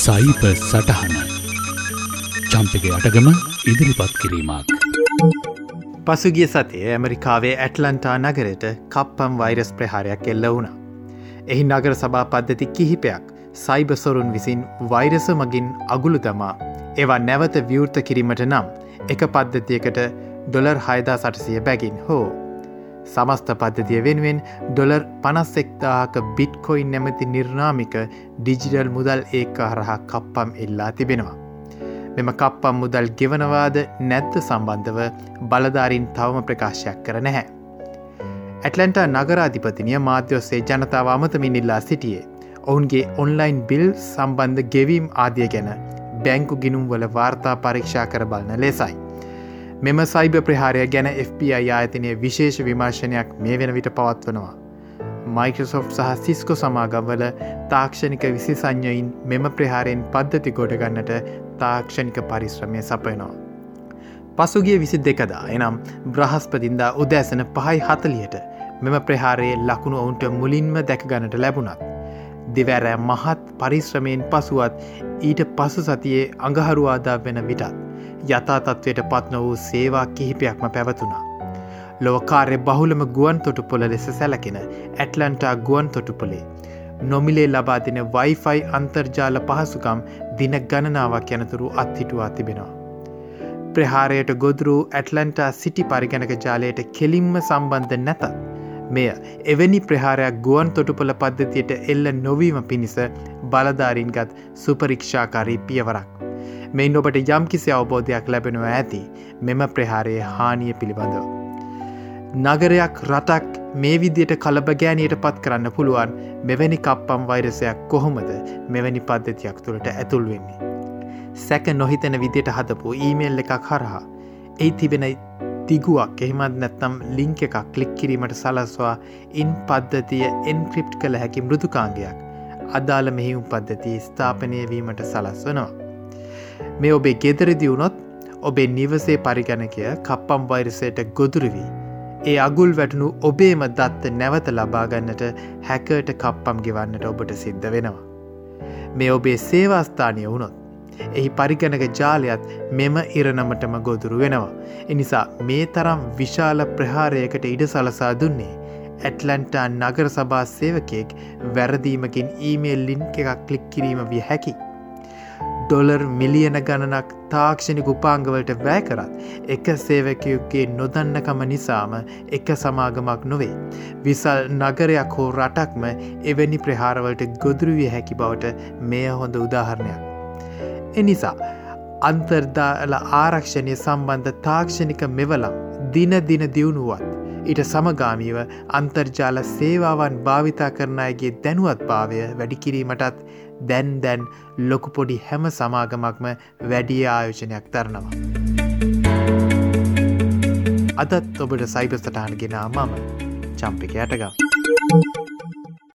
සයිප සටහන චම්පක අටගම ඉදිරිපත් කිරීමක්. පසුගිය සතේ ඇමරිකාවේ ඇටලන්ටා නගරයට කප්පම් වෛරස් ප්‍රහාරයක් එල්ල වුණා. එහි නගර සභා පද්ධති කිහිපයක් සයිබසොරුන් විසින් වෛරස මගින් අගුළු තමා ඒවා නැවත විවෘත කිරීමට නම් එක පද්ධතියකට ඩොලර් හයදා සටසිය බැගින් හෝ සමස්ත පද්ධතිය වෙනුවෙන් ඩොලර් පනස්සෙක්දාහක බිට්කොයින් නැමති නිර්නාමික ඩිජිටල් මුදල් ඒක හරහා කප්පම් එල්ලා තිබෙනවා. මෙම කප්පම් මුදල් ගෙවනවාද නැත්ත සම්බන්ධව බලධාරින් තවම ප්‍රකාශයක් කර නැහැ. ඇටලන්ට නගරාධිපතිනිය මාධ්‍යොස්සේ ජනතාව අමතමින් ඉල්ලා සිටියේ. ඔවුන්ගේ ඔන්ලයින් බිල් සම්බන්ධ ගෙවීම් ආදිය ගැන බැංකු ගිනුම් වල වාර්තා පරීක්ෂා කර බලන ලෙසයි. මෙම සයිබ ප්‍රහාරය ගැන FBI ආයතනය විශේෂ විමර්ශනයක් මේ වෙන විට පවත්වනවා. මයිකසෝ් සහ සිස්කෝ සමාගම්වල තාක්ෂණික විසි සංඥයින් මෙම ප්‍රහාරයෙන් පද්ධති ගොඩගන්නට තාක්ෂණික පරිශ්‍රමය සපයනවා. පසුගිය විසි දෙකදා එනම් බ්‍රහස්පතින්දා උදෑසන පහයි හතලියට මෙම ප්‍රහාරයේ ලකුණු ඔවුන්ට මුලින්ම දැකගනට ලැබුණත්. දෙවැරෑ මහත් පරිශ්‍රමයෙන් පසුවත් ඊට පසු සතියේ අඟහරුවාදා වෙන විටත්. යථතත්වයට පත්න වූ සේවා කිහිපයක්ම පැවතුනා. ලොවකාරය බහුලම ගුවන් තොටුපොල ලෙස සැලකෙන ඇටලන්ටා ගුවන් තොටුපොලේ. නොමිලේ ලබාදින වයිෆයි අන්තර්ජාල පහසුකම් දින ගණනාවක් යනතුරු අත්හිටුවා තිබෙනවා. ප්‍රහාරයට ගොදුරු ඇටලන්ටා සිටි පරිගණක ජාලයට කෙලින්ම සම්බන්ධ නැතත්. මෙය එවැනි ප්‍රහාරයක් ගුවන් තොටුපොල පද්ධතියට එල්ල නොවීම පිණිස බලධාරීන්ගත් සුපරීක්ෂාකාරී පියවරක්. මෙයින් ඔබට යම් කිසි අවබෝධයක් ලැබෙනවා ඇති මෙම ප්‍රහාරයේ හානිය පිළිබඳව. නගරයක් රටක් මේ විදියට කලබගෑනයට පත් කරන්න පුළුවන් මෙවැනි කප්පම් වෛරසයක් කොහොමද මෙවැනි පද්ධතියක් තුළට ඇතුල් වෙන්නේ. සැක නොහිතන විදියට හදපු ඊමේල් එකක් හරහා. ඒ තිබෙන තිගුවක් එහෙමත් නැත්තම් ලිංක එකක් කලික් කිරීමට සලස්වා ඉන් පද්ධතිය එන්ක්‍රිප්ට් කළ හැකි මෘදුකාංගයක් අදාළ මෙහිුම් පද්ධති ස්ථාපනය වීමට සලස්වනවා. මේ ඔබේ ගෙදරදි වුණොත් ඔබේ නිවසේ පරිගණකය කප්පම් වෛරසයට ගොදුරවී. ඒ අගුල් වැටනු ඔබේම දත්ත නැවත ලබාගන්නට හැකට කප්පම් ගෙවන්නට ඔබට සිද්ධ වෙනවා. මේ ඔබේ සේවාස්ථානය වුණොත්. එහි පරිගණක ජාලයත් මෙම ඉරණමටම ගොදුරු වෙනවා. එනිසා මේ තරම් විශාල ප්‍රහාරයකට ඉඩ සලසා දුන්නේ. ඇටලන්ටා නගර සභා සේවකයෙක් වැරදීමකින් ඊමේල් ලින්ක් එකක් කලික් කිරීම විය හැකි. ඩොලර් මිලියන ගණනක් තාක්ෂණික උපාංගවලට වැෑ කරත් එක සේවකයුගේ නොදන්නකම නිසාම එක සමාගමක් නොවේ. විසල් නගරයක් හෝ රටක්ම එවැනි ප්‍රහාරවලට ගොදුරුවිය හැකි බවට මෙය හොඳ උදාහරණයක්. එනිසා අන්තර්දාල ආරක්ෂණය සම්බන්ධ තාක්ෂණික මෙවලම් දින දින දියුණුවත් ඊට සමගාමීව අන්තර්ජාල සේවාවන් භාවිතා කරන අයගේ දැනුවත් භාවය වැඩිකිරීමටත් දැන් දැන් ලොකුපොඩි හැම සමාගමක්ම වැඩිය ආයෝජනයක් තරනවා. අදත් ඔබට සයිබස්ටාන් ගෙනා මම චම්පික යටගම්.